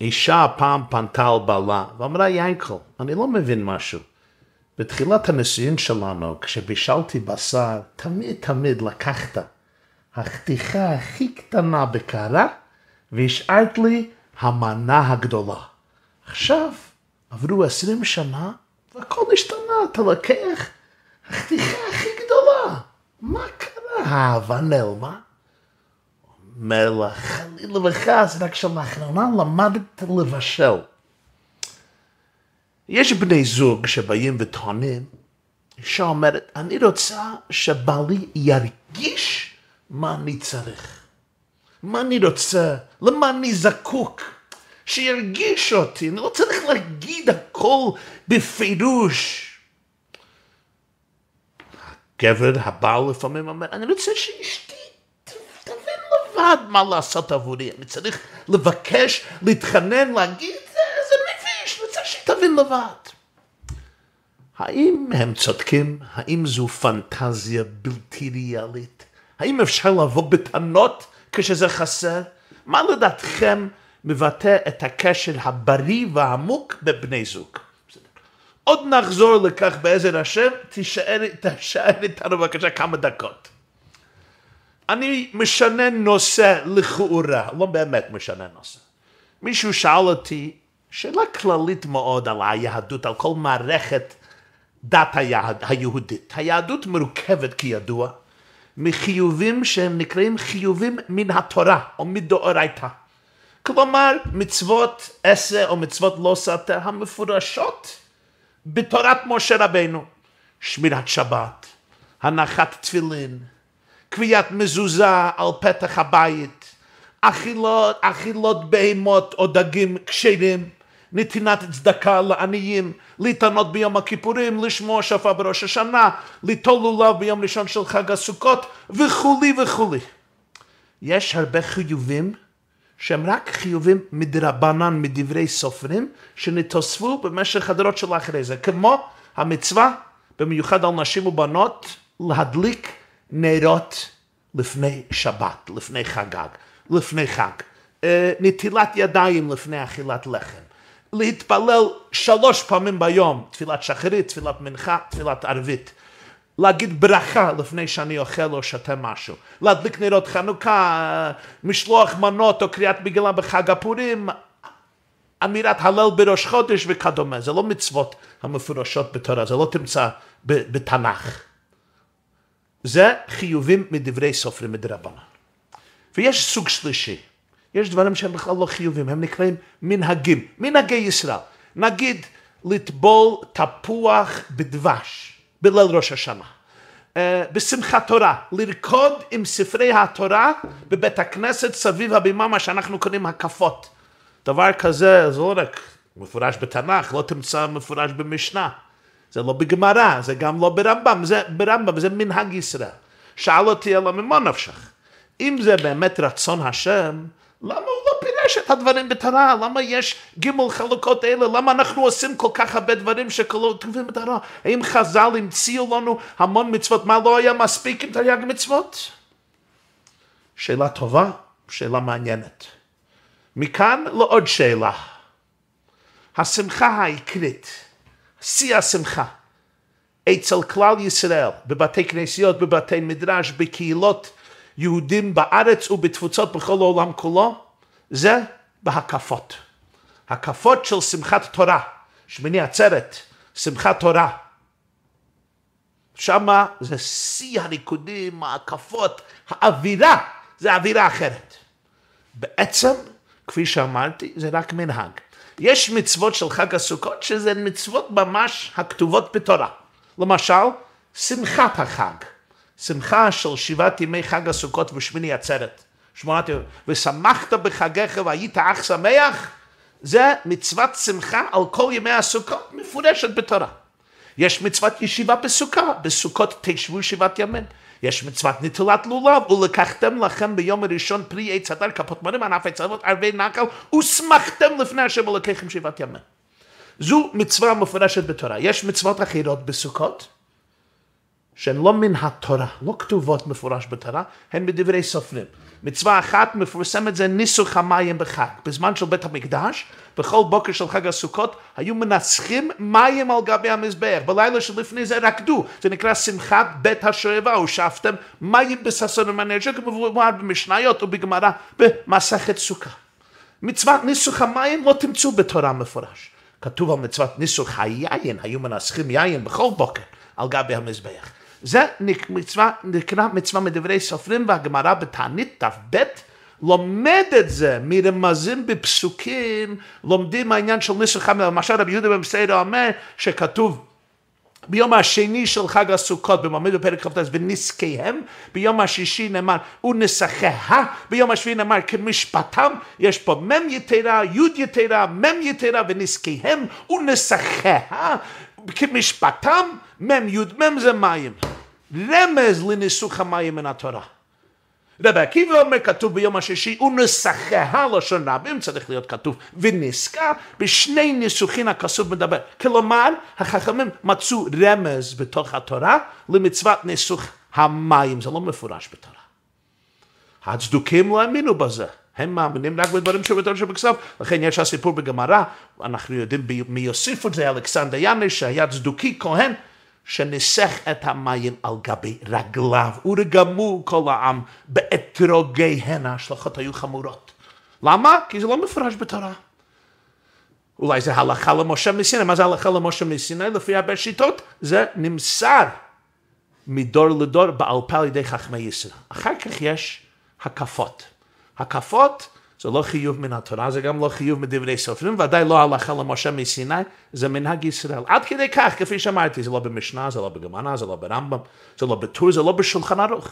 אישה פעם פנתה על בעלה ואמרה, ינקל, אני לא מבין משהו. בתחילת הנישואין שלנו, כשבישלתי בשר, תמיד תמיד לקחת החתיכה הכי קטנה בקערה והשארת לי המנה הגדולה. עכשיו, עברו עשרים שנה והכל השתנה, אתה לוקח החתיכה הכי גדולה. מה קרה? האהבה נעלמה? לה, חלילה וחס, רק שלאחרונה למדת לבשל. יש בני זוג שבאים וטוענים, אישה אומרת, אני רוצה שבעלי ירגיש מה אני צריך, מה אני רוצה, למה אני זקוק, שירגיש אותי, אני לא צריך להגיד הכל בפירוש. הגבר, הבעל לפעמים אומר, אני רוצה שאשתי לבד מה לעשות עבורי, אני צריך לבקש, להתחנן, להגיד, זה, זה מביש, אני רוצה שהיא תבין לבד. האם הם צודקים? האם זו פנטזיה בלתי ריאלית? האם אפשר לבוא בטענות כשזה חסר? מה לדעתכם מבטא את הקשר הבריא והעמוק בבני זוג? עוד נחזור לכך בעזר השם, תישאר, תישאר איתנו בבקשה כמה דקות. אני משנה נושא לכאורה, לא באמת משנה נושא. מישהו שאל אותי שאלה כללית מאוד על היהדות, על כל מערכת דת היהד, היהודית. היהדות מורכבת כידוע מחיובים שהם נקראים חיובים מן התורה או מדאורייתא. כלומר מצוות עשה או מצוות לא סתה המפורשות בתורת משה רבנו. שמירת שבת, הנחת תפילין, קביעת מזוזה על פתח הבית, אכילות, אכילות בהמות או דגים כשרים, נתינת צדקה לעניים, להתענות ביום הכיפורים, לשמוע שפה בראש השנה, ליטול לולב ביום ראשון של חג הסוכות וכולי וכולי. יש הרבה חיובים שהם רק חיובים מדרבנן, מדברי סופרים, שנתוספו במשך הדורות של אחרי זה, כמו המצווה, במיוחד על נשים ובנות, להדליק נרות לפני שבת, לפני חגג, לפני חג, אה, נטילת ידיים לפני אכילת לחם, להתפלל שלוש פעמים ביום, תפילת שחרית, תפילת מנחה, תפילת ערבית. להגיד ברכה לפני שאני אוכל או שותה משהו, להדליק נרות חנוכה, משלוח מנות או קריאת מגילה בחג הפורים, אמירת הלל בראש חודש וכדומה, זה לא מצוות המפורשות בתורה, זה לא תמצא בתנ"ך. זה חיובים מדברי סופרים מדרבנן. ויש סוג שלישי, יש דברים שהם בכלל לא חיובים, הם נקראים מנהגים, מנהגי ישראל. נגיד לטבול תפוח בדבש בליל ראש השנה. Uh, בשמחת תורה, לרקוד עם ספרי התורה בבית הכנסת סביב הבימה, מה שאנחנו קוראים הקפות. דבר כזה, זה לא רק מפורש בתנ"ך, לא תמצא מפורש במשנה. זה לא בגמרא, זה גם לא ברמב"ם, זה ברמב"ם, זה מנהג ישראל. שאל אותי אלא ממה נפשך? אם זה באמת רצון השם, למה הוא לא פירש את הדברים בתורה? למה יש גימל חלוקות אלה? למה אנחנו עושים כל כך הרבה דברים שכתובים בתורה? האם חז"ל המציאו לנו המון מצוות? מה לא היה מספיק עם תרי"ג מצוות? שאלה טובה, שאלה מעניינת. מכאן לעוד שאלה. השמחה העיקרית, שיא השמחה, אצל כלל ישראל, בבתי כנסיות, בבתי מדרש, בקהילות יהודים בארץ ובתפוצות בכל העולם כולו, זה בהקפות. הקפות של שמחת תורה, שמיני עצרת, שמחת תורה. שמה זה שיא הריקודים, ההקפות, האווירה, זה אווירה אחרת. בעצם, כפי שאמרתי, זה רק מנהג. יש מצוות של חג הסוכות שזה מצוות ממש הכתובות בתורה. למשל, שמחת החג. שמחה של שבעת ימי חג הסוכות ושמיני עצרת. שמונת ימים. ושמחת בחגיך והיית אך שמח, זה מצוות שמחה על כל ימי הסוכות מפורשת בתורה. יש מצוות ישיבה בסוכה, בסוכות תשבו שבעת ימים. יש מצוות נטילת לולב, ולקחתם לכם ביום הראשון פרי עץ הדר, כפות מרים, ענף עץ אבות, ערבי נקל, ושמחתם לפני השם ולקחם שבעת ימים. זו מצווה מפורשת בתורה. יש מצוות אחרות בסוכות, שהן לא מן התורה, לא כתובות מפורש בתורה, הן בדברי סופרים. מצווה אחת מפורסמת זה ניסוך המים בחג. בזמן של בית המקדש, בכל בוקר של חג הסוכות, היו מנסכים מים על גבי המזבח. בלילה שלפני זה רקדו, זה נקרא שמחת בית השואבה, ושאבתם מים בששון ומנג'ר, כמובן במשניות ובגמרא במסכת סוכה. מצוות ניסוך המים לא תמצאו בתורה מפורש. כתוב על מצוות ניסוך היין, היו מנסחים יין בכל בוקר על גבי המזבח. זה מצווה, נקרא מצווה מדברי סופרים והגמרא בתענית ת"ב לומד את זה מרמזים בפסוקים, לומדים העניין של ניסוך המים, למשל רבי יהודה במסעדה אומר שכתוב ביום השני של חג הסוכות, במעמד בפרק כ"ט, ונזקיהם, ביום השישי נאמר, ונסחיה, ביום השביעי נאמר, כמשפטם, יש פה מ' יתרה, י' יתרה, מ' יתרה, ונזקיהם, ונסחיה, כמשפטם, מ' י' מ' זה מים. רמז לניסוך המים מן התורה. רבי עקיבא אומר, כתוב ביום השישי, ונסחיה לשון רבים, צריך להיות כתוב, ונסקה, בשני ניסוחים הכסוף מדבר. כלומר, החכמים מצאו רמז בתוך התורה למצוות ניסוך המים, זה לא מפורש בתורה. הצדוקים לא האמינו בזה. הם מאמינים רק בדברים שבתור שבכסף, לכן יש הסיפור בגמרא, אנחנו יודעים מי יוסיף את זה, אלכסנדר ינש, שהיה צדוקי כהן, שניסח את המים על גבי רגליו, ורגמו כל העם באתרוגיהן, ההשלכות היו חמורות. למה? כי זה לא מפורש בתורה. אולי זה הלכה למשה מסיני, מה זה הלכה למשה מסיני? לפי הרבה שיטות, זה נמסר מדור לדור בעל פה על ידי חכמי ישראל. אחר כך יש הקפות. הקפות זה לא חיוב מן התורה, זה גם לא חיוב מדברי סופרים, ודאי לא הלכה למשה מסיני, זה מנהג ישראל. עד כדי כך, כפי שאמרתי, זה לא במשנה, זה לא בגמרא, זה לא ברמב"ם, זה לא בטור, זה לא בשולחן ערוך.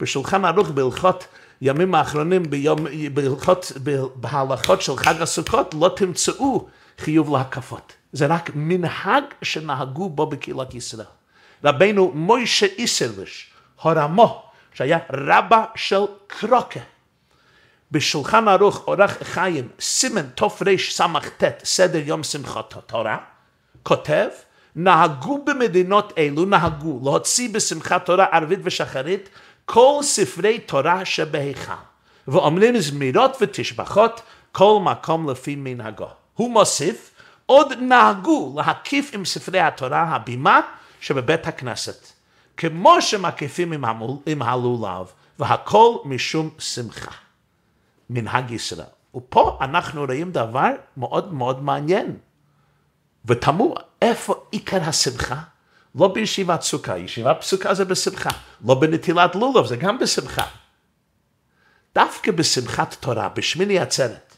בשולחן ערוך בהלכות ימים האחרונים, ביום, בהלכות, בהלכות של חג הסוכות, לא תמצאו חיוב להקפות. זה רק מנהג שנהגו בו בקהילת ישראל. רבנו מוישה איסרליש, הורמו, שהיה רבה של קרוקה. בשולחן ערוך אורח חיים, סימן תרס"ט, סדר יום שמחת התורה, כותב, נהגו במדינות אלו, נהגו להוציא בשמחת תורה ערבית ושחרית כל ספרי תורה שבהיכל, ואומרים זמירות ותשבחות, כל מקום לפי מנהגו. הוא מוסיף, עוד נהגו להקיף עם ספרי התורה הבימה שבבית הכנסת, כמו שמקיפים עם הלולב, והכל משום שמחה. מנהג ישראל. ופה אנחנו רואים דבר מאוד מאוד מעניין. ותמוה, איפה עיקר השמחה? לא בישיבת סוכה, ישיבת סוכה זה בשמחה. לא בנטילת לולוב, זה גם בשמחה. דווקא בשמחת תורה, בשמיני עצרת,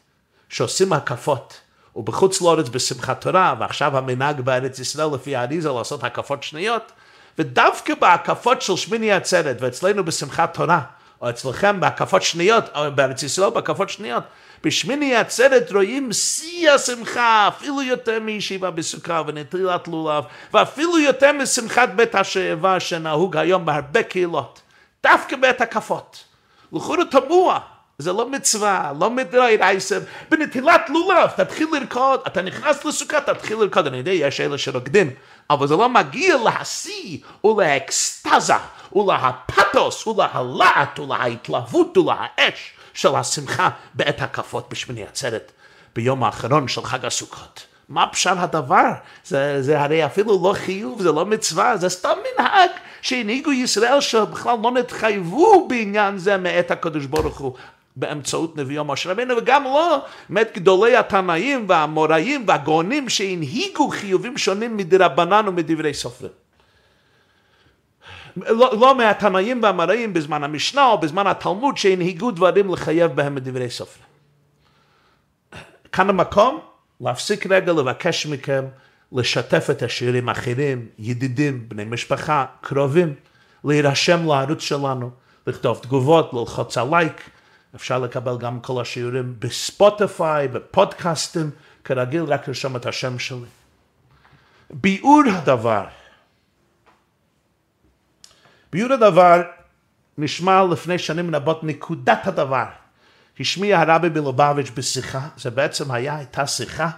שעושים הקפות, ובחוץ לארץ בשמחת תורה, ועכשיו המנהג בארץ ישראל לפי האריזה לעשות הקפות שניות, ודווקא בהקפות של שמיני עצרת, ואצלנו בשמחת תורה, או אצלכם בהקפות שניות, או בארץ ישראל בהקפות שניות. בשמיני עצרת רואים שיא השמחה, אפילו יותר מישיבה בסוכה ונטילת לולב, ואפילו יותר משמחת בית השאבה שנהוג היום בהרבה קהילות. דווקא בית הקפות. לכאורה תמוה, זה לא מצווה, לא מדרי רייסם. בנטילת לולב, תתחיל לרקוד, אתה נכנס לסוכה, תתחיל לרקוד. אני יודע, יש אלה שרוקדים, אבל זה לא מגיע להשיא ולאקסטזה ולהפתוס ולהלהט ולהתלהבות ולהאש של השמחה בעת הקפות בשמיני עצרת ביום האחרון של חג הסוכות. מה פשר הדבר? זה, זה הרי אפילו לא חיוב, זה לא מצווה, זה סתם מנהג שהנהיגו ישראל שבכלל לא נתחייבו בעניין זה מאת הקדוש ברוך הוא. באמצעות נביאו משה רבינו, וגם לא באמת גדולי התנאים והאמוראים והגאונים שהנהיגו חיובים שונים מדרבנן ומדברי סופרים. לא, לא מהתנאים והאמוראים בזמן המשנה או בזמן התלמוד שהנהיגו דברים לחייב בהם מדברי סופרים. כאן המקום להפסיק רגע לבקש מכם לשתף את השירים האחרים, ידידים, בני משפחה, קרובים, להירשם לערוץ שלנו, לכתוב תגובות, ללחוץ על לייק. אפשר לקבל גם כל השיעורים בספוטיפיי, בפודקאסטים, כרגיל רק לרשום את השם שלי. ביאור הדבר. ביאור הדבר נשמע לפני שנים רבות נקודת הדבר. השמיע הרבי מלובביץ' בשיחה, זה בעצם היה, הייתה שיחה,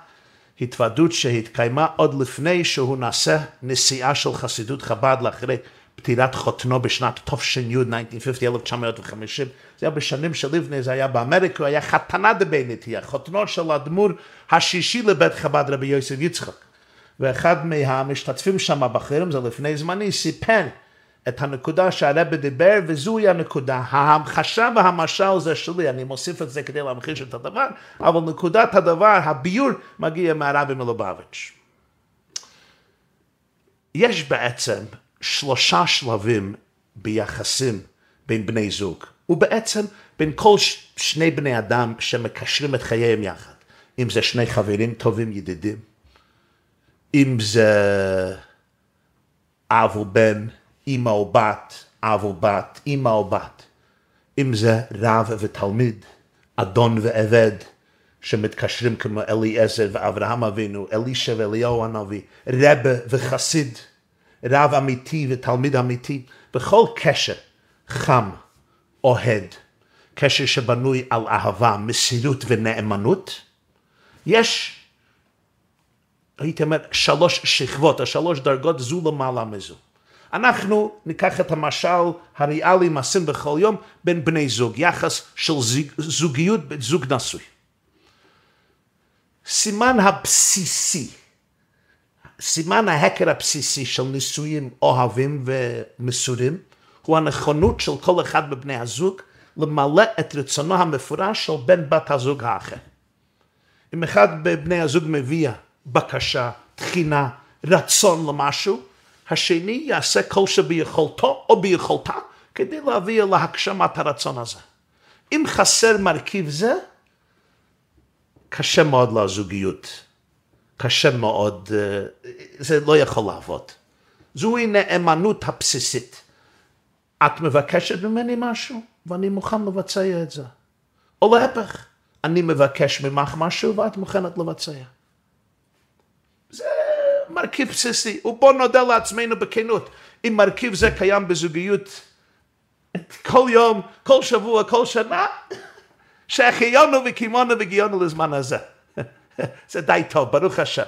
התוועדות שהתקיימה עוד לפני שהוא נעשה נשיאה של חסידות חב"ד לאחרי פטירת חותנו בשנת תש"י, 1950, 1950. זה היה בשנים של לבני, זה היה באמריקה, הוא היה חתנה דבינתי, חותנו של האדמו"ר השישי לבית חב"ד רבי יוסף יצחק. ואחד מהמשתתפים שם בחרם, זה לפני זמני, סיפר את הנקודה שהרבי דיבר, וזוהי הנקודה. ההמחשה והמשל זה שלי, אני מוסיף את זה כדי להמחיש את הדבר, אבל נקודת הדבר, הביור, מגיע מהרבי מלובביץ'. יש בעצם שלושה שלבים ביחסים בין בני זוג, ובעצם בין כל שני בני אדם שמקשרים את חייהם יחד. אם זה שני חברים טובים ידידים, אם זה אב ובן, אמא או בת, אב או בת, אמא או בת, אם זה רב ותלמיד, אדון ועבד, שמתקשרים כמו אליעזר ואברהם אבינו, אלישע ואליהו הנביא, רבה וחסיד, רב אמיתי ותלמיד אמיתי, בכל קשר חם, אוהד, קשר שבנוי על אהבה, מסירות ונאמנות, יש, הייתי אומר, שלוש שכבות, השלוש דרגות זו למעלה מזו. אנחנו ניקח את המשל הריאלי מעשים בכל יום בין בני זוג, יחס של זוגיות זוג נשוי. סימן הבסיסי, סימן ההקר הבסיסי של נישואים אוהבים ומסורים, הוא הנכונות של כל אחד מבני הזוג למלא את רצונו המפורש של בן בת הזוג האחר. אם אחד מבני הזוג מביא בקשה, תחינה, רצון למשהו, השני יעשה כל שביכולתו או ביכולתה כדי להביא להגשמת הרצון הזה. אם חסר מרכיב זה, קשה מאוד לזוגיות. קשה מאוד, אה, זה לא יכול לעבוד. זוהי נאמנות הבסיסית. את מבקשת ממני משהו, ואני מוכן לבצע את זה. או להפך, אני מבקש ממך משהו ואת מוכנת לבצע. זה מרכיב בסיסי, ובוא נודה לעצמנו בכנות, אם מרכיב זה קיים בזוגיות כל יום, כל שבוע, כל שנה, שהחיינו וקימונו וגיונו לזמן הזה. זה די טוב, ברוך השם.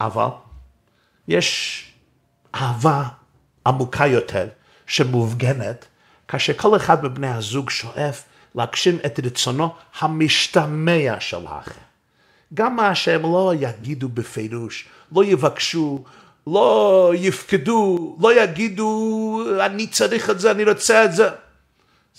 אבל יש אהבה עמוקה יותר, שמופגנת, כאשר כל אחד מבני הזוג שואף להגשים את רצונו המשתמע של האחר. גם מה שהם לא יגידו בפירוש, לא יבקשו, לא יפקדו, לא יגידו, אני צריך את זה, אני רוצה את זה.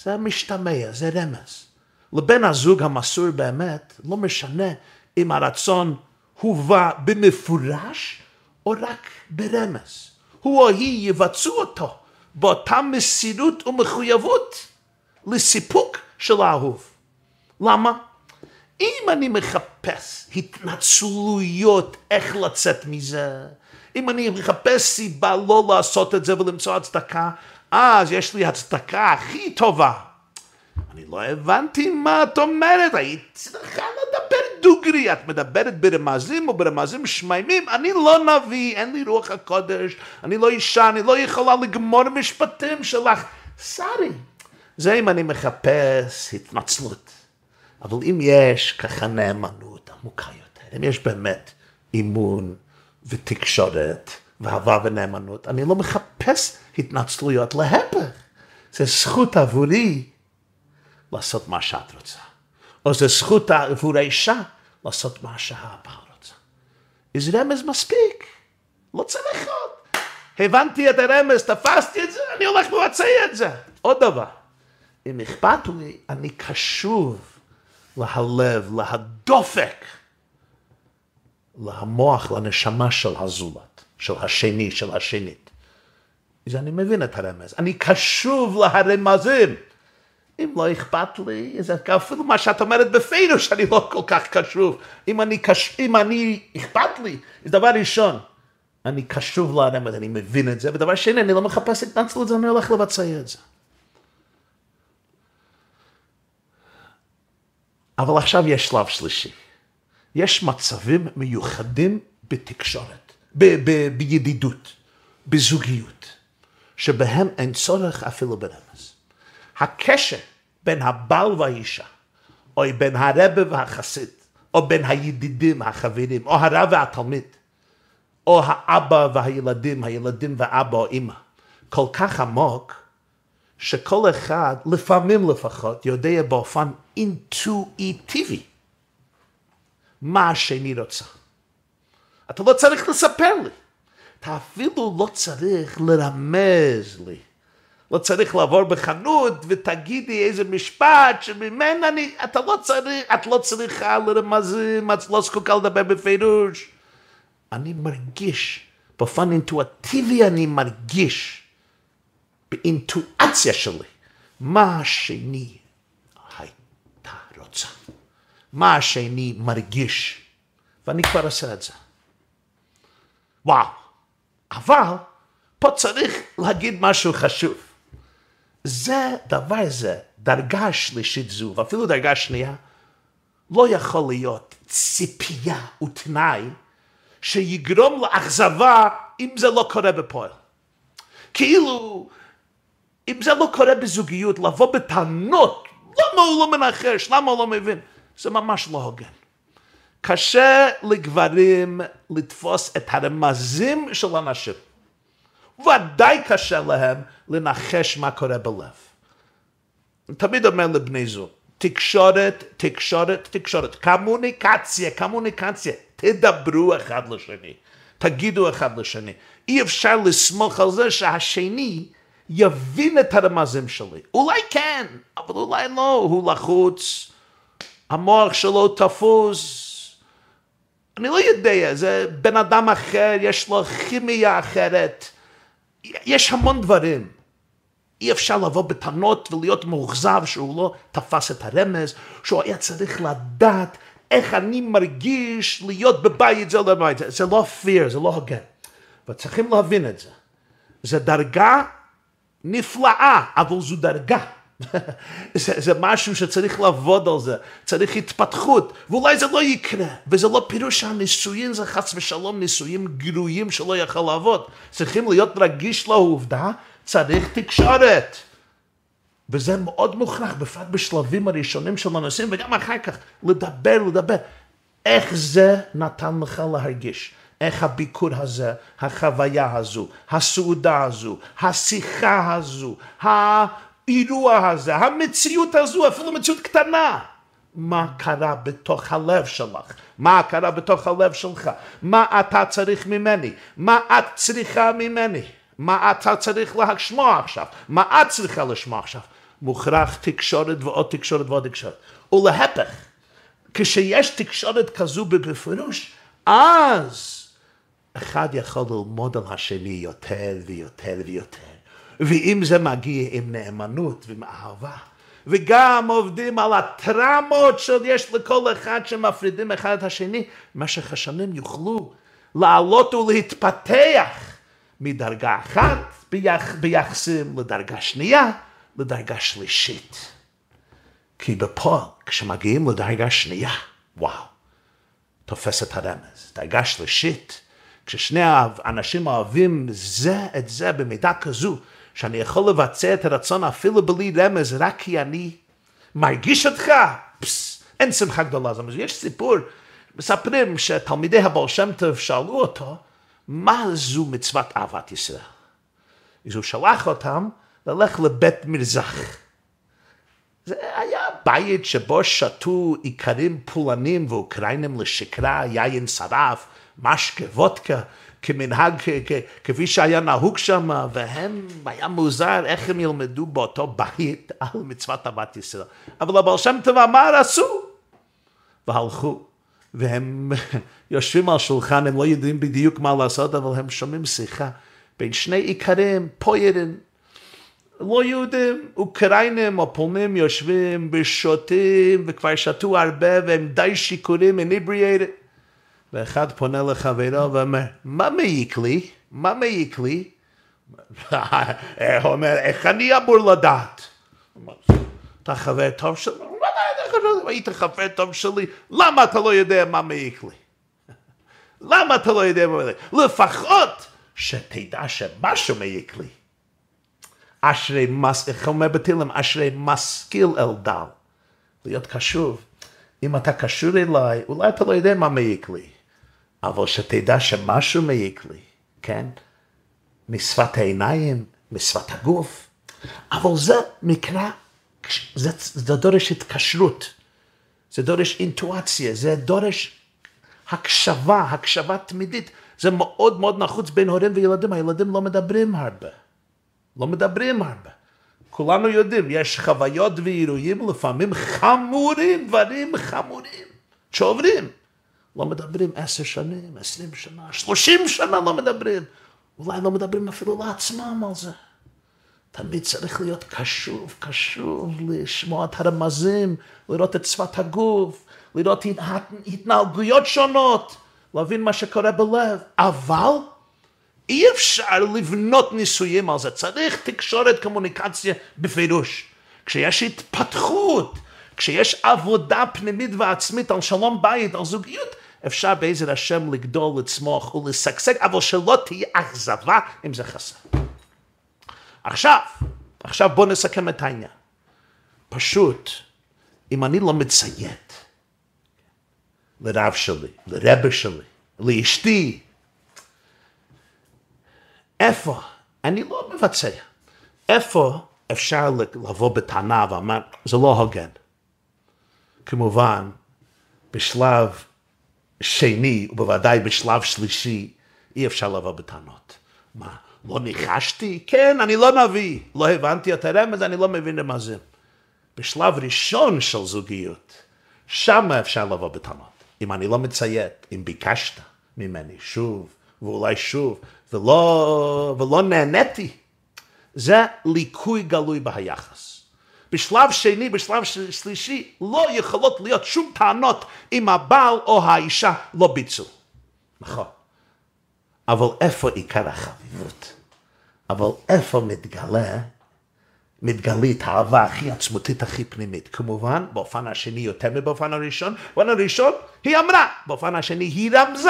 זה משתמע, זה רמז. לבן הזוג המסור באמת, לא משנה אם הרצון הובא במפורש או רק ברמז. הוא או היא יבצעו אותו באותה מסירות ומחויבות לסיפוק של האהוב. למה? אם אני מחפש התנצלויות איך לצאת מזה, אם אני מחפש סיבה לא לעשות את זה ולמצוא הצדקה, אז יש לי הצדקה הכי טובה. אני לא הבנתי מה את אומרת, היית צריכה לדבר דוגרי, את מדברת ברמזים או ברמזים שמימים, אני לא נביא, אין לי רוח הקודש, אני לא אישה, אני לא יכולה לגמור משפטים שלך. סארי, זה אם אני מחפש התנצלות. אבל אם יש ככה נאמנות עמוקה יותר, אם יש באמת אימון ותקשורת ואהבה ונאמנות, אני לא מחפש התנצלויות, להפך, זה זכות עבורי לעשות מה שאת רוצה. או זה זכות עבור האישה לעשות מה שהבעל רוצה. איזה רמז מספיק, לא צריך עוד. הבנתי את הרמז, תפסתי את זה, אני הולך לבצע את זה. עוד דבר, אם אכפת לי, אני קשוב להלב, להדופק, למוח, לנשמה של הזולת, של השני, של השנית. אז אני מבין את הרמז. אני קשוב להרמזים. אם לא אכפת לי, זה אפילו מה שאת אומרת בפירוש, אני לא כל כך קשוב. אם אני, קש... אם אני אכפת לי, זה דבר ראשון, אני קשוב לרמז, אני מבין את זה, ודבר שני, אני לא מחפש התנצלות, אני הולך לבצע את זה. אבל עכשיו יש שלב שלישי. יש מצבים מיוחדים בתקשורת, ב- ב- בידידות, בזוגיות, שבהם אין צורך אפילו ברמז. הקשר בין הבעל והאישה, או בין הרבה והחסיד, או בין הידידים, החברים, או הרב והתלמיד, או האבא והילדים, הילדים ואבא או אמא, כל כך עמוק, שכל אחד, לפעמים לפחות, יודע באופן אינטואיטיבי מה השני רוצה. אתה לא צריך לספר לי, אתה אפילו לא צריך לרמז לי. לא צריך לעבור בחנות ותגידי איזה משפט שממנה אני, אתה לא צריך, את לא צריכה לרמזים, את לא זקוקה לדבר בפירוש. אני מרגיש, באופן אינטואטיבי אני מרגיש, באינטואציה שלי, מה השני הייתה רוצה, מה השני מרגיש, ואני כבר עושה את זה. וואו, אבל פה צריך להגיד משהו חשוב. זה דבר זה, דרגה שלישית זו, ואפילו דרגה שנייה, לא יכול להיות ציפייה ותנאי שיגרום לאכזבה אם זה לא קורה בפועל. כאילו, אם זה לא קורה בזוגיות, לבוא בטענות, למה הוא לא מנחש, למה הוא לא מבין, זה ממש לא הוגן. קשה לגברים לתפוס את הרמזים של אנשים. ודאי קשה להם לנחש מה קורה בלב. תמיד אומר לבני זוג, תקשורת, תקשורת, תקשורת, קומוניקציה, קומוניקציה, תדברו אחד לשני, תגידו אחד לשני. אי אפשר לסמוך על זה שהשני יבין את הרמזים שלי. אולי כן, אבל אולי לא, הוא לחוץ, המוח שלו תפוס. אני לא יודע, זה בן אדם אחר, יש לו כימיה אחרת. יש המון דברים. אי אפשר לבוא בטענות ולהיות מאוכזב שהוא לא תפס את הרמז, שהוא היה צריך לדעת איך אני מרגיש להיות בבית זה לא זה לא fear, זה לא הוגן. וצריכים להבין את זה. זה דרגה נפלאה, אבל זו דרגה. זה, זה משהו שצריך לעבוד על זה, צריך התפתחות, ואולי זה לא יקרה, וזה לא פירוש שהנישואים זה חס ושלום נישואים גרועים שלא יכול לעבוד. צריכים להיות רגיש לעובדה, צריך תקשורת. וזה מאוד מוכרח, בפרט בשלבים הראשונים של הנושאים, וגם אחר כך, לדבר, לדבר. איך זה נתן לך להרגיש? איך הביקור הזה, החוויה הזו, הסעודה הזו, השיחה הזו, האירוע הזה, המציאות הזו, אפילו מציאות קטנה. מה קרה בתוך הלב שלך? מה קרה בתוך הלב שלך? מה אתה צריך ממני? מה את צריכה ממני? מה אתה צריך לשמוע עכשיו? מה את צריכה לשמוע עכשיו? מוכרח תקשורת ועוד תקשורת ועוד תקשורת. ולהפך, כשיש תקשורת כזו בפירוש, אז אחד יכול ללמוד על השני יותר ויותר ויותר. ואם זה מגיע עם נאמנות ועם אהבה, וגם עובדים על הטראומות שיש לכל אחד שמפרידים אחד את השני, במשך השנים יוכלו לעלות ולהתפתח מדרגה אחת ביח, ביחסים לדרגה שנייה, לדרגה שלישית. כי בפועל, כשמגיעים לדרגה שנייה, וואו, תופס את הרמז. דרגה שלישית, כששני האנשים אוהבים זה את זה במידה כזו, שאני יכול לבצע את הרצון אפילו בלי רמז, רק כי אני מרגיש אותך, פס, אין שמחה גדולה. זאת אומרת, יש סיפור, מספרים שתלמידי הבעל שם טוב שאלו אותו, מה זו מצוות אהבת ישראל? אז הוא שלח אותם ללך לבית מרזח. זה היה בית שבו שתו איכרים פולנים ואוקראינים לשקרה, יין שרף, משקה, וודקה, כמנהג, כפי שהיה נהוג שם, והם, היה מוזר איך הם ילמדו באותו בית על מצוות אהבת ישראל. אבל הבעל שם טוב אמר, עשו, והלכו. והם יושבים על שולחן, הם לא יודעים בדיוק מה לעשות, אבל הם שומעים שיחה בין שני איכרים, פוירים, לא יהודים, אוקראינים או פולנים יושבים ושותים וכבר שתו הרבה והם די שיכורים, inebriated. ואחד פונה לחברו ואומר, מה מעיק לי? מה מעיק לי? הוא אומר, איך אני אמור לדעת? אתה חבר טוב שלי? היית חבר טוב שלי, למה אתה לא יודע מה מעיק לי? למה אתה לא יודע מה מעיק לי? לפחות שתדע שמשהו מעיק לי. אשרי מס, איך אומר בתהילים, אשרי משכיל אל דל. להיות קשוב. אם אתה קשור אליי, אולי אתה לא יודע מה מעיק לי, אבל שתדע שמשהו מעיק לי, כן? משפת העיניים, מצוות הגוף, אבל זה מקרא, זה, זה דורש התקשרות, זה דורש אינטואציה, זה דורש הקשבה, הקשבה תמידית. זה מאוד מאוד נחוץ בין הורים וילדים, הילדים לא מדברים הרבה. לא מדברים הרבה. כולנו יודעים, יש חוויות ואירועים לפעמים חמורים, דברים חמורים, שעוברים. לא מדברים עשר שנים, עשרים שנה, שלושים שנה לא מדברים. אולי לא מדברים אפילו לעצמם על זה. תמיד צריך להיות קשוב, קשוב, לשמוע את הרמזים, לראות את שפת הגוף, לראות התנהגויות שונות, להבין מה שקורה בלב. אבל אי אפשר לבנות ניסויים על זה, צריך תקשורת קומוניקציה בפירוש. כשיש התפתחות, כשיש עבודה פנימית ועצמית על שלום בית, על זוגיות, אפשר בעזר השם לגדול, לצמוח ולשגשג, אבל שלא תהיה אכזבה אם זה חסר. עכשיו, עכשיו בואו נסכם את העניין. פשוט, אם אני לא מציית לרב שלי, לרבה שלי, לאשתי, איפה? אני לא מבצע. איפה אפשר לבוא בטענה ואומר, זה לא הוגן. כמובן, בשלב שני, ובוודאי בשלב שלישי, אי אפשר לבוא בטענות. מה, לא ניחשתי? כן, אני לא נביא. לא הבנתי את הרמז, אני לא מבין מה זה. בשלב ראשון של זוגיות, שם אפשר לבוא בטענות. אם אני לא מציית, אם ביקשת ממני שוב, ואולי שוב, ולא, ולא נהניתי, זה ליקוי גלוי ביחס. בשלב שני, בשלב שלישי, לא יכולות להיות שום טענות אם הבעל או האישה לא ביצעו. נכון. אבל איפה עיקר החביבות? אבל איפה מתגלה, מתגלית האהבה הכי עצמותית, הכי פנימית? כמובן, באופן השני יותר מבאופן הראשון. באופן הראשון היא אמרה, באופן השני היא רמזה.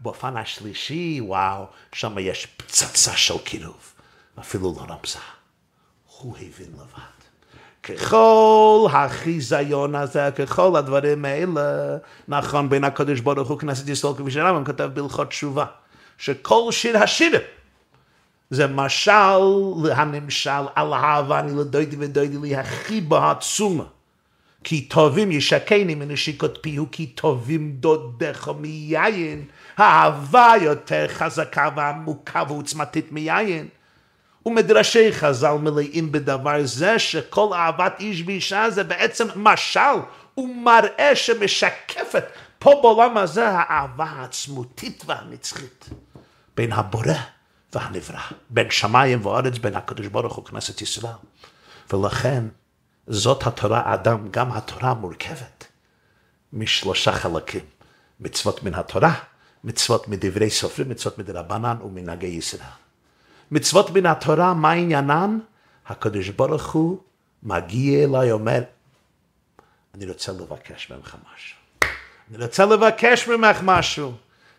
באופן השלישי, וואו, שם יש פצצה של קירוב. אפילו לא רמזה. הוא הבין לבד. ככל החיזיון הזה, ככל הדברים האלה, נכון בין הקדוש ברוך הוא כנסת ישראל, כפי שהרמב"ם כותב בהלכות תשובה, שכל שיר השירים זה משל הנמשל על אהבה אני לדודי ודודי לי הכי בעצומה. כי טובים ישקני מנשיקות פיהו, כי טובים דודיך מיין. האהבה יותר חזקה ועמוקה ועוצמתית מיין. ומדרשי חז"ל מלאים בדבר זה שכל אהבת איש ואישה זה בעצם משל ומראה שמשקפת פה בעולם הזה האהבה העצמותית והנצחית בין הבורא והנברא, בין שמיים וארץ, בין הקדוש ברוך הוא כנסת ישראל. ולכן זאת התורה אדם, גם התורה מורכבת משלושה חלקים. מצוות מן התורה, מצוות מדברי סופרים, מצוות מדרבנן ומנהגי ישראל. מצוות מן התורה, מה עניינן? הקדוש ברוך הוא מגיע אליי, אומר, אני רוצה לבקש ממך משהו. אני רוצה לבקש ממך משהו.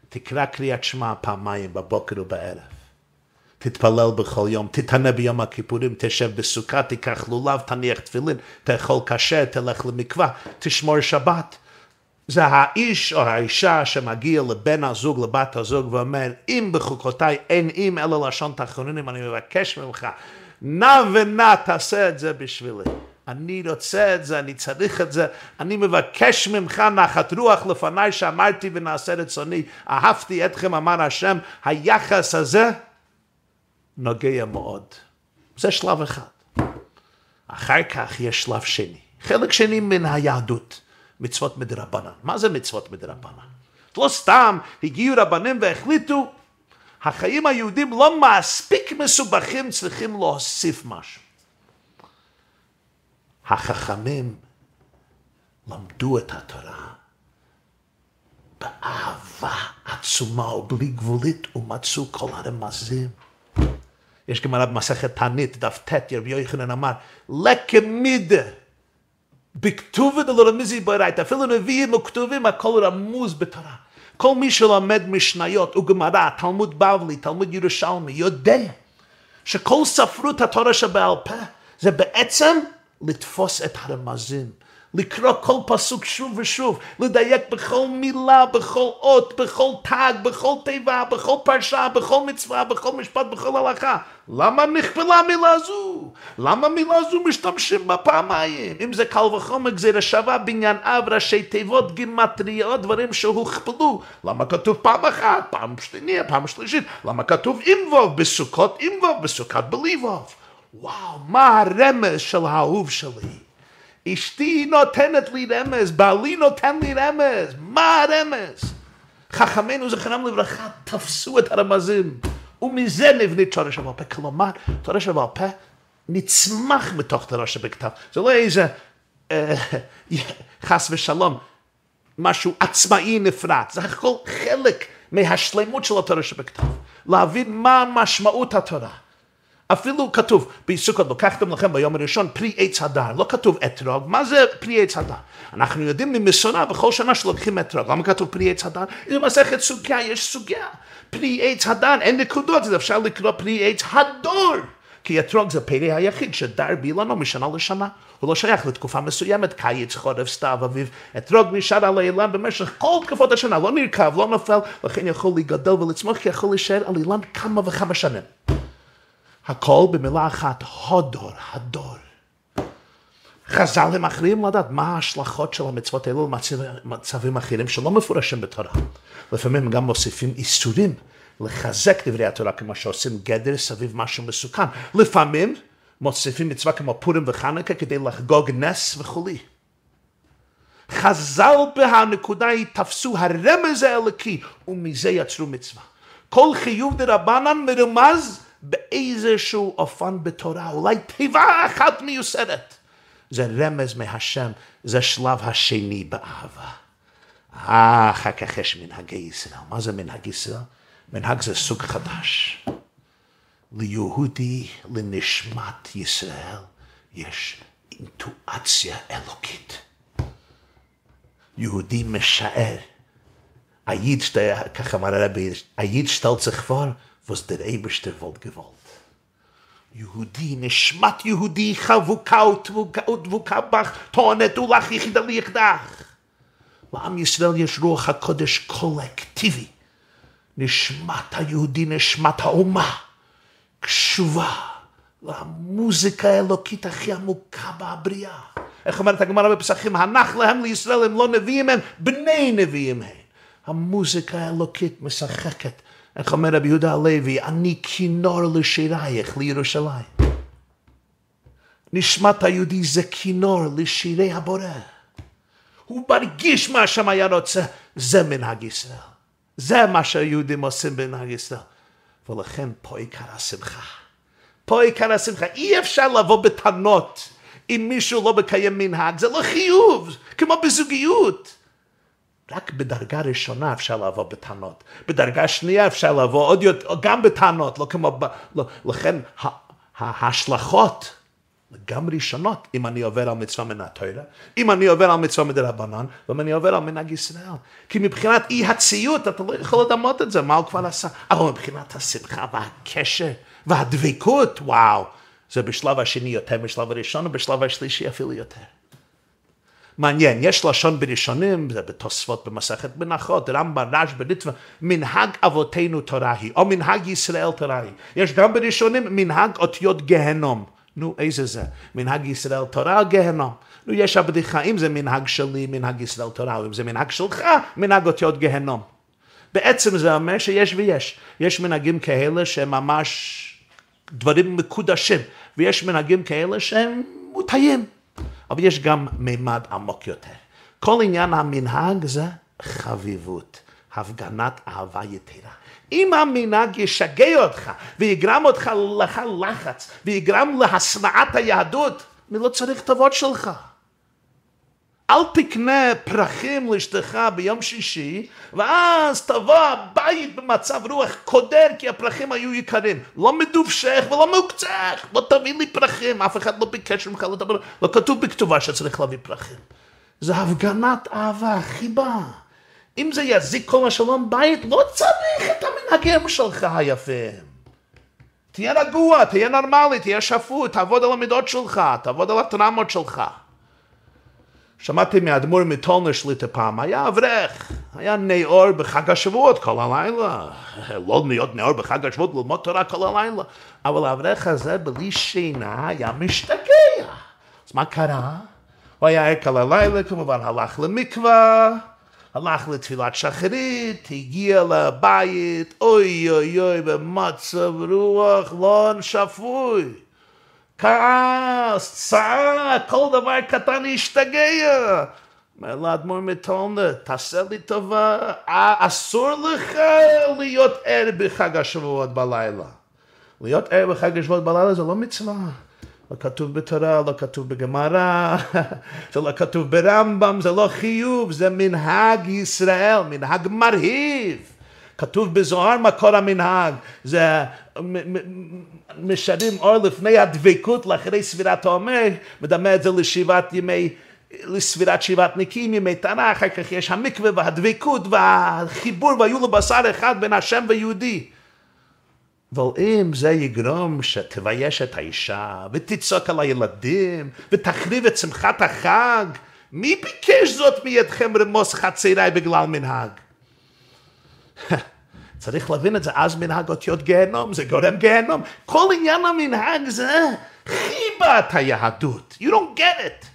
תקרא קריאת שמע פעמיים בבוקר ובערב. תתפלל בכל יום, תתענה ביום הכיפורים, תשב בסוכה, תיקח לולב, תניח תפילין, תאכול כשר, תלך למקווה, תשמור שבת. זה האיש או האישה שמגיע לבן הזוג, לבת הזוג, ואומר, אם בחוקותיי אין אם אלא לשון תחרונים, אני מבקש ממך, נא ונא תעשה את זה בשבילי. אני רוצה את זה, אני צריך את זה, אני מבקש ממך נחת רוח לפניי שאמרתי ונעשה רצוני, אהבתי אתכם אמר השם, היחס הזה נוגע מאוד. זה שלב אחד. אחר כך יש שלב שני, חלק שני מן היהדות. מצוות מדרבנן. מה זה מצוות מדרבנן? לא סתם הגיעו רבנים והחליטו, החיים היהודים לא מספיק מסובכים, צריכים להוסיף משהו. החכמים למדו את התורה באהבה עצומה ובלי גבולית ומצאו כל הרמזים. יש גמרא במסכת תענית, דף ט', רבי יוחנן אמר, לקמידה בכתובת אלא רמיזי ברייתא, אפילו נביאים וכתובים הכל רמוז בתורה. כל מי שלומד משניות וגמרא, תלמוד בבלי, תלמוד ירושלמי, יודע שכל ספרות התורה שבעל פה זה בעצם לתפוס את הרמזים, לקרוא כל פסוק שוב ושוב, לדייק בכל מילה, בכל אות, בכל תג, בכל תיבה, בכל פרשה, בכל מצווה, בכל משפט, בכל הלכה. למה נכפלה המילה הזו? למה המילה הזו משתמשים בה פעמיים? אם זה קל וחומר גזירה שווה בניין אב, ראשי תיבות, גימטריות, דברים שהוכפלו. למה כתוב פעם אחת, פעם שנייה, פעם שלישית? למה כתוב עם ווב בסוכות עם ווב, בסוכת בלי ווב? וואו, מה הרמז של האהוב שלי? אשתי נותנת לי רמז, בעלי נותן לי רמז, מה הרמז? חכמינו זכרם לברכה תפסו את הרמזים, ומזה נבנית תורה שבעל פה. כלומר, תורה שבעל פה נצמח מתוך תורה שבכתב. זה לא איזה אה, חס ושלום, משהו עצמאי נפרד, זה הכל חלק מהשלמות של התורה שבכתב. להבין מה משמעות התורה. אפילו כתוב בסוכות, לקחתם לכם ביום הראשון פרי עץ הדר, לא כתוב אתרוג, מה זה פרי עץ הדר? אנחנו יודעים ממסורה בכל שנה שלוקחים אתרוג, למה כתוב פרי עץ הדר? זה מסכת סוגיה, יש סוגיה. פרי עץ הדר, אין נקודות, אז אפשר לקרוא פרי עץ הדור. כי אתרוג זה פרי היחיד שדר באילנו משנה לשנה. הוא לא שייך לתקופה מסוימת, קיץ, חורף, סתיו, אביב. אתרוג נשאר על האילן במשך כל תקופות השנה, לא נרקב, לא נופל, לכן יכול להיגדל ולצמוח, כי יכול להישאר על אילן כמה וכמה שנים. הכל במילה אחת, הודור, הדור. חז"ל הם אחרים לדעת מה ההשלכות של המצוות האלו למצבים אחרים שלא מפורשים בתורה. לפעמים גם מוסיפים איסורים לחזק דברי התורה כמו שעושים גדר סביב משהו מסוכן. לפעמים מוסיפים מצווה כמו פורים וחנוכה כדי לחגוג נס וכולי. חז"ל בהנקודה היא תפסו הרמז האלוקי ומזה יצרו מצווה. כל חיוב דרבנן מרומז באיזשהו אופן בתורה, אולי תיבה אחת מיוסדת. זה רמז מהשם, זה שלב השני באהבה. אה, אחר כך יש מנהגי ישראל. מה זה מנהג ישראל? מנהג זה סוג חדש. ליהודי, לנשמת ישראל, יש אינטואציה אלוקית. יהודי משער. היית, ככה אמר הרבי, היית שטלצך כבר, was der Eberste wollt gewollt. Yehudi, nishmat Yehudi, chavuka ודבוקה בך, טוענת ולך יחידה ליחדך. לעם ישראל יש רוח הקודש קולקטיבי. נשמת היהודי, נשמת האומה, קשובה למוזיקה האלוקית הכי עמוקה בבריאה. איך אומרת הגמרא בפסחים, הנח להם לישראל הם לא נביאים הם, בני נביאים הם. המוזיקה האלוקית משחקת איך אומר רבי יהודה הלוי, אני כינור לשירייך לירושלים. נשמת היהודי זה כינור לשירי הבורא. הוא מרגיש מה שם היה רוצה, זה מנהג ישראל. זה מה שהיהודים עושים במנהג ישראל. ולכן פה עיקר השמחה. פה עיקר השמחה. אי אפשר לבוא בטענות אם מישהו לא מקיים מנהג, זה לא חיוב, כמו בזוגיות. רק בדרגה ראשונה אפשר לבוא בטענות. בדרגה שנייה אפשר לבוא עוד יותר, גם בטענות, לא כמו... לא, לכן ההשלכות לגמרי שונות אם אני עובר על מצווה מן התוירה, אם אני עובר על מצווה מדרבנן, ואם אני עובר על מנהג ישראל. כי מבחינת אי הציות, אתה לא יכול לדמות את זה, מה הוא כבר עשה. אבל מבחינת השמחה והקשר והדבקות, וואו, זה בשלב השני יותר משלב הראשון, ובשלב השלישי אפילו יותר. מעניין, יש לשון בראשונים, זה בתוספות במסכת מנחות, רמב"ן, רש, בריטווה, מנהג אבותינו תורה היא, או מנהג ישראל תורה היא. יש גם בראשונים מנהג אותיות גהנום. נו, איזה זה? מנהג ישראל תורה או גהנום? נו, יש הבדיחה, אם זה מנהג שלי, מנהג ישראל תורה, או אם זה מנהג שלך, מנהג אותיות גהנום. בעצם זה אומר שיש ויש. יש מנהגים כאלה שהם ממש דברים מקודשים, ויש מנהגים כאלה שהם מוטעים. אבל יש גם מימד עמוק יותר. כל עניין המנהג זה חביבות, הפגנת אהבה יתרה. אם המנהג ישגע אותך ויגרם אותך לך לחץ ויגרם להשנאת היהדות, אני לא צריך טובות שלך. אל תקנה פרחים לאשתך ביום שישי, ואז תבוא הבית במצב רוח קודר, כי הפרחים היו יקרים. לא מדובשך ולא מעוקצך, לא תביא לי פרחים, אף אחד לא ביקש ממך לדבר, לא כתוב בכתובה שצריך להביא פרחים. זה הפגנת אהבה, חיבה. אם זה יזיק כל השלום בית, לא צריך את המנהגים שלך היפים. תהיה רגוע, תהיה נורמלי, תהיה שפוט, תעבוד על המידות שלך, תעבוד על הטראומות שלך. שמעתי מאדמו"ר מטולנר שליטה פעם, היה אברך, היה נאור בחג השבועות כל הלילה, לא להיות נאור בחג השבועות, ללמוד תורה כל הלילה, אבל האברך הזה בלי שינה היה משתגע. אז מה קרה? הוא היה ער כל הלילה, כמובן הלך למקווה, הלך לתפילת שחרית, הגיע לבית, אוי אוי אוי, במצב רוח לא שפוי. כעס, צעק, כל דבר קטן השתגע. אומר לאדמו"ר מטולנה, תעשה לי טובה, אסור לך להיות ער בחג השבועות בלילה. להיות ער בחג השבועות בלילה זה לא מצווה. לא כתוב בתורה, לא כתוב בגמרא, זה לא כתוב ברמב"ם, זה לא חיוב, זה מנהג ישראל, מנהג מרהיב. כתוב בזוהר מקור המנהג, זה משרים אור לפני הדבקות לאחרי סבירת העומר, מדמה את זה לשבעת ימי, לסבירת שבעת נקיים, ימי תנא, אחר כך יש המקווה והדבקות והחיבור והיו לו בשר אחד בין השם ויהודי. אבל אם זה יגרום שתבייש את האישה, ותצעק על הילדים, ותחריב את שמחת החג, מי ביקש זאת מידכם רמוס חצריי בגלל מנהג? צריך להבין את זה, אז מנהג אותיות גיהנום, זה גורם גיהנום. כל עניין המנהג זה חיבת היהדות. You don't get it.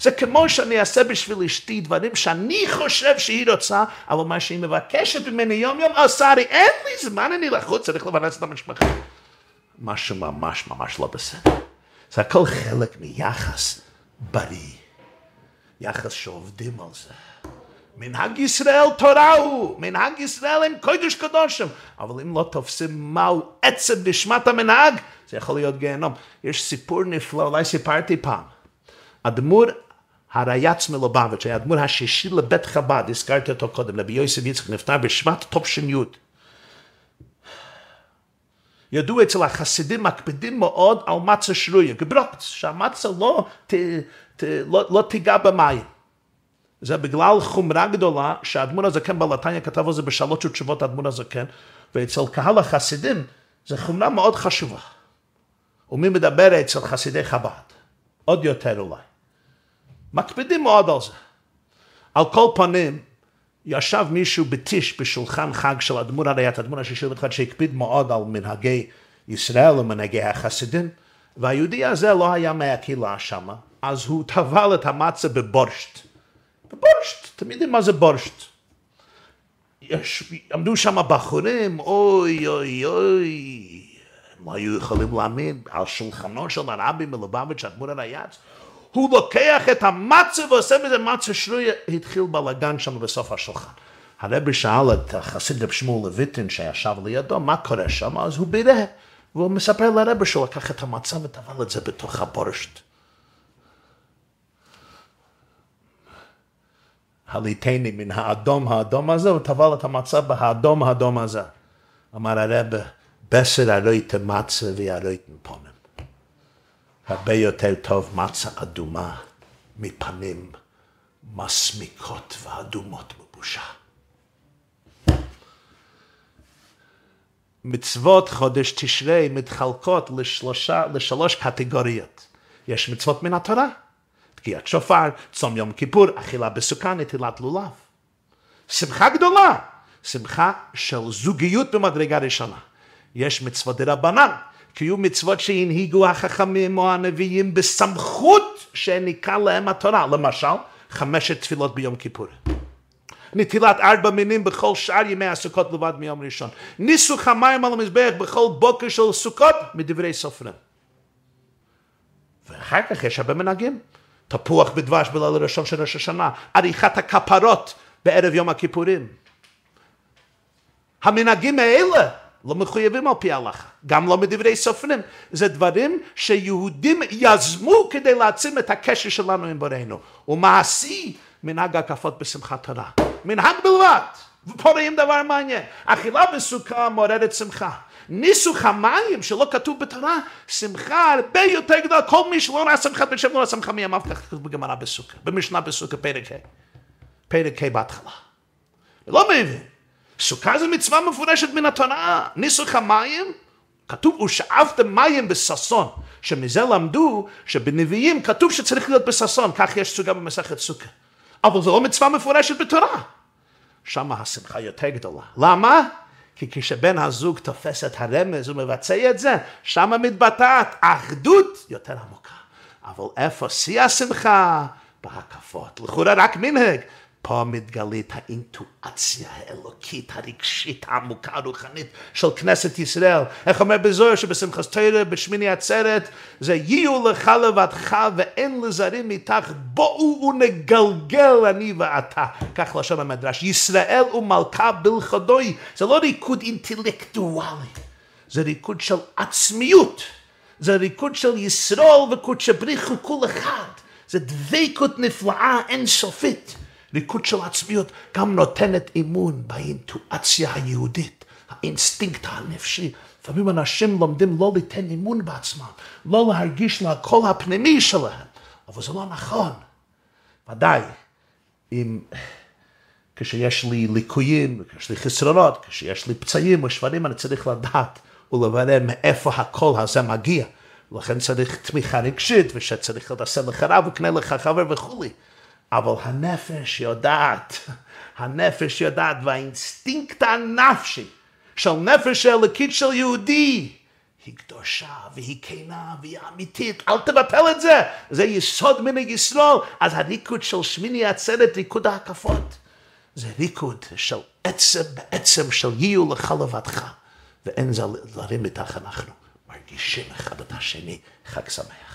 זה כמו שאני אעשה בשביל אשתי דברים שאני חושב שהיא רוצה, אבל מה שהיא מבקשת ממני יום יום, אה, שרי, אין לי זמן, אני לחוץ, צריך לבנס את המשפחה. משהו ממש ממש לא בסדר. זה הכל חלק מיחס בריא. יחס שעובדים על זה. מנהג ישראל תורה הוא, מנהג ישראל הם קודש קדושים, אבל אם לא תופסים מהו עצם נשמת המנהג, זה יכול להיות גיהנום. יש סיפור נפלא, אולי סיפרתי פעם. אדמו"ר הרייץ מלובביץ', היה אדמו"ר השישי לבית חב"ד, הזכרתי אותו קודם, רבי יוסף יצחק נפטר בשבט תש"י. ידעו אצל החסידים מקפידים מאוד על מצה שרויה, גברוקט, שהמצה לא, ת, ת, לא, לא תיגע במים. זה בגלל חומרה גדולה שהאדמו"ר הזקן בלתניה כתב על זה בשלוש תשובות האדמו"ר הזקן, ואצל קהל החסידים זה חומרה מאוד חשובה. ומי מדבר אצל חסידי חב"ד? עוד יותר אולי. מקפידים מאוד על זה. על כל פנים, ישב מישהו בטיש בשולחן חג של אדמו"ר הריית, אדמו"ר השישי לבית שהקפיד מאוד על מנהגי ישראל ומנהגי החסידים, והיהודי הזה לא היה מהקהילה שמה, אז הוא טבל את המצה בבורשט. בבורשט, אתם יודעים מה זה בורשט. יש, עמדו שם בחורים, אוי אוי אוי, הם היו יכולים להאמין על שולחנו של הרבי מלובביץ' אדמו"ר הרייץ, הוא לוקח את המצה ועושה מזה מצה שרויה, התחיל בלאגן שם בסוף השולחן. הרבי שאל את החסיד רב שמואל לויטין שישב לידו, מה קורה שם? אז הוא בירה, והוא מספר לרבי שהוא לקח את המצה וטבל את זה בתוך הבורשט. הליטני מן האדום האדום הזה, הוא טבל את המצה באדום האדום הזה. אמר הרבי, בסר הרויתם מצה והרויתם פונים. הרבה יותר טוב מצה אדומה מפנים מסמיקות ואדומות בבושה. מצוות חודש תשרי מתחלקות לשלושה, לשלוש קטגוריות. יש מצוות מן התורה, תקיעת שופר, צום יום כיפור, אכילה בסוכה, נטילת לולב. שמחה גדולה, שמחה של זוגיות במדרגה ראשונה. יש מצוות דרבנן, היו מצוות שהנהיגו החכמים או הנביאים בסמכות שהעניקה להם התורה. למשל, חמשת תפילות ביום כיפור. נטילת ארבע מינים בכל שאר ימי הסוכות לבד מיום ראשון. ניסוך המים על המזבח בכל בוקר של סוכות מדברי סופרים. ואחר כך יש הרבה מנהגים. תפוח בדבש בליל הראשון של ראש השנה, עריכת הכפרות בערב יום הכיפורים. המנהגים האלה לא מחויבים על פי ההלכה, גם לא מדברי סופרים. זה דברים שיהודים יזמו כדי להעצים את הקשר שלנו עם בורנו. ומעשי מנהג הקפות בשמחת תורה. מנהג בלבד. ופה רואים דבר מעניין. אכילה בסוכה מעוררת שמחה. ניסוך המים שלא כתוב בתורה, שמחה הרבה יותר גדולה. כל מי שלא ראה שמחת בשם לא ראה שמחה מימיו, כך כתוב בגמרא בסוכה. במשנה בסוכה פרק ה'. פרק ה' בהתחלה. לא מבין. סוכה זה מצווה מפורשת מן התורה, ניסוך המים, כתוב ושאבתם מים בששון. שמזה למדו שבנביאים כתוב שצריך להיות בששון, כך יש סוגה במסכת סוכה. אבל זו לא מצווה מפורשת בתורה. שם השמחה יותר גדולה. למה? כי כשבן הזוג תופס את הרמז ומבצע את זה, שם מתבטאת אחדות יותר עמוקה. אבל איפה שיא השמחה? בהקפות. לכאורה רק מנהג. פה מתגלית האינטואציה האלוקית, הרגשית, העמוקה, הרוחנית של כנסת ישראל. איך אומר בזוהר שבשמחת תרא, בשמיני עצרת, זה יהיו לך לבדך ואין לזרים איתך, בואו ונגלגל אני ואתה. כך לשון המדרש. ישראל ומלכא בלחודוי, זה לא ריקוד אינטלקטואלי, זה ריקוד של עצמיות. זה ריקוד של ישראל וקודשא בריך הוא כולא חד. זה דבקות נפלאה אינסופית. ריקוד של עצמיות גם נותנת אמון באינטואציה היהודית, האינסטינקט הנפשי. לפעמים אנשים לומדים לא ליתן אמון בעצמם, לא להרגיש לקול הפנימי שלהם, אבל זה לא נכון. ודאי, אם כשיש לי ליקויים, כשיש לי חסרונות, כשיש לי פצעים או שברים, אני צריך לדעת ולברר מאיפה הקול הזה מגיע. לכן צריך תמיכה רגשית, ושצריך לדסן לך רב וקנה לך חבר וכולי. אבל הנפש יודעת, הנפש יודעת, והאינסטינקט הנפשי של נפש אלוקית של יהודי היא קדושה והיא כנה והיא אמיתית, אל תבטל את זה, זה יסוד מנהג ישראל. אז הריקוד של שמיני עצרת, ריקוד ההקפות, זה ריקוד של עצם בעצם של יהיו לך לבדך, ואין זה זרים איתך אנחנו מרגישים אחד את השני. חג שמח.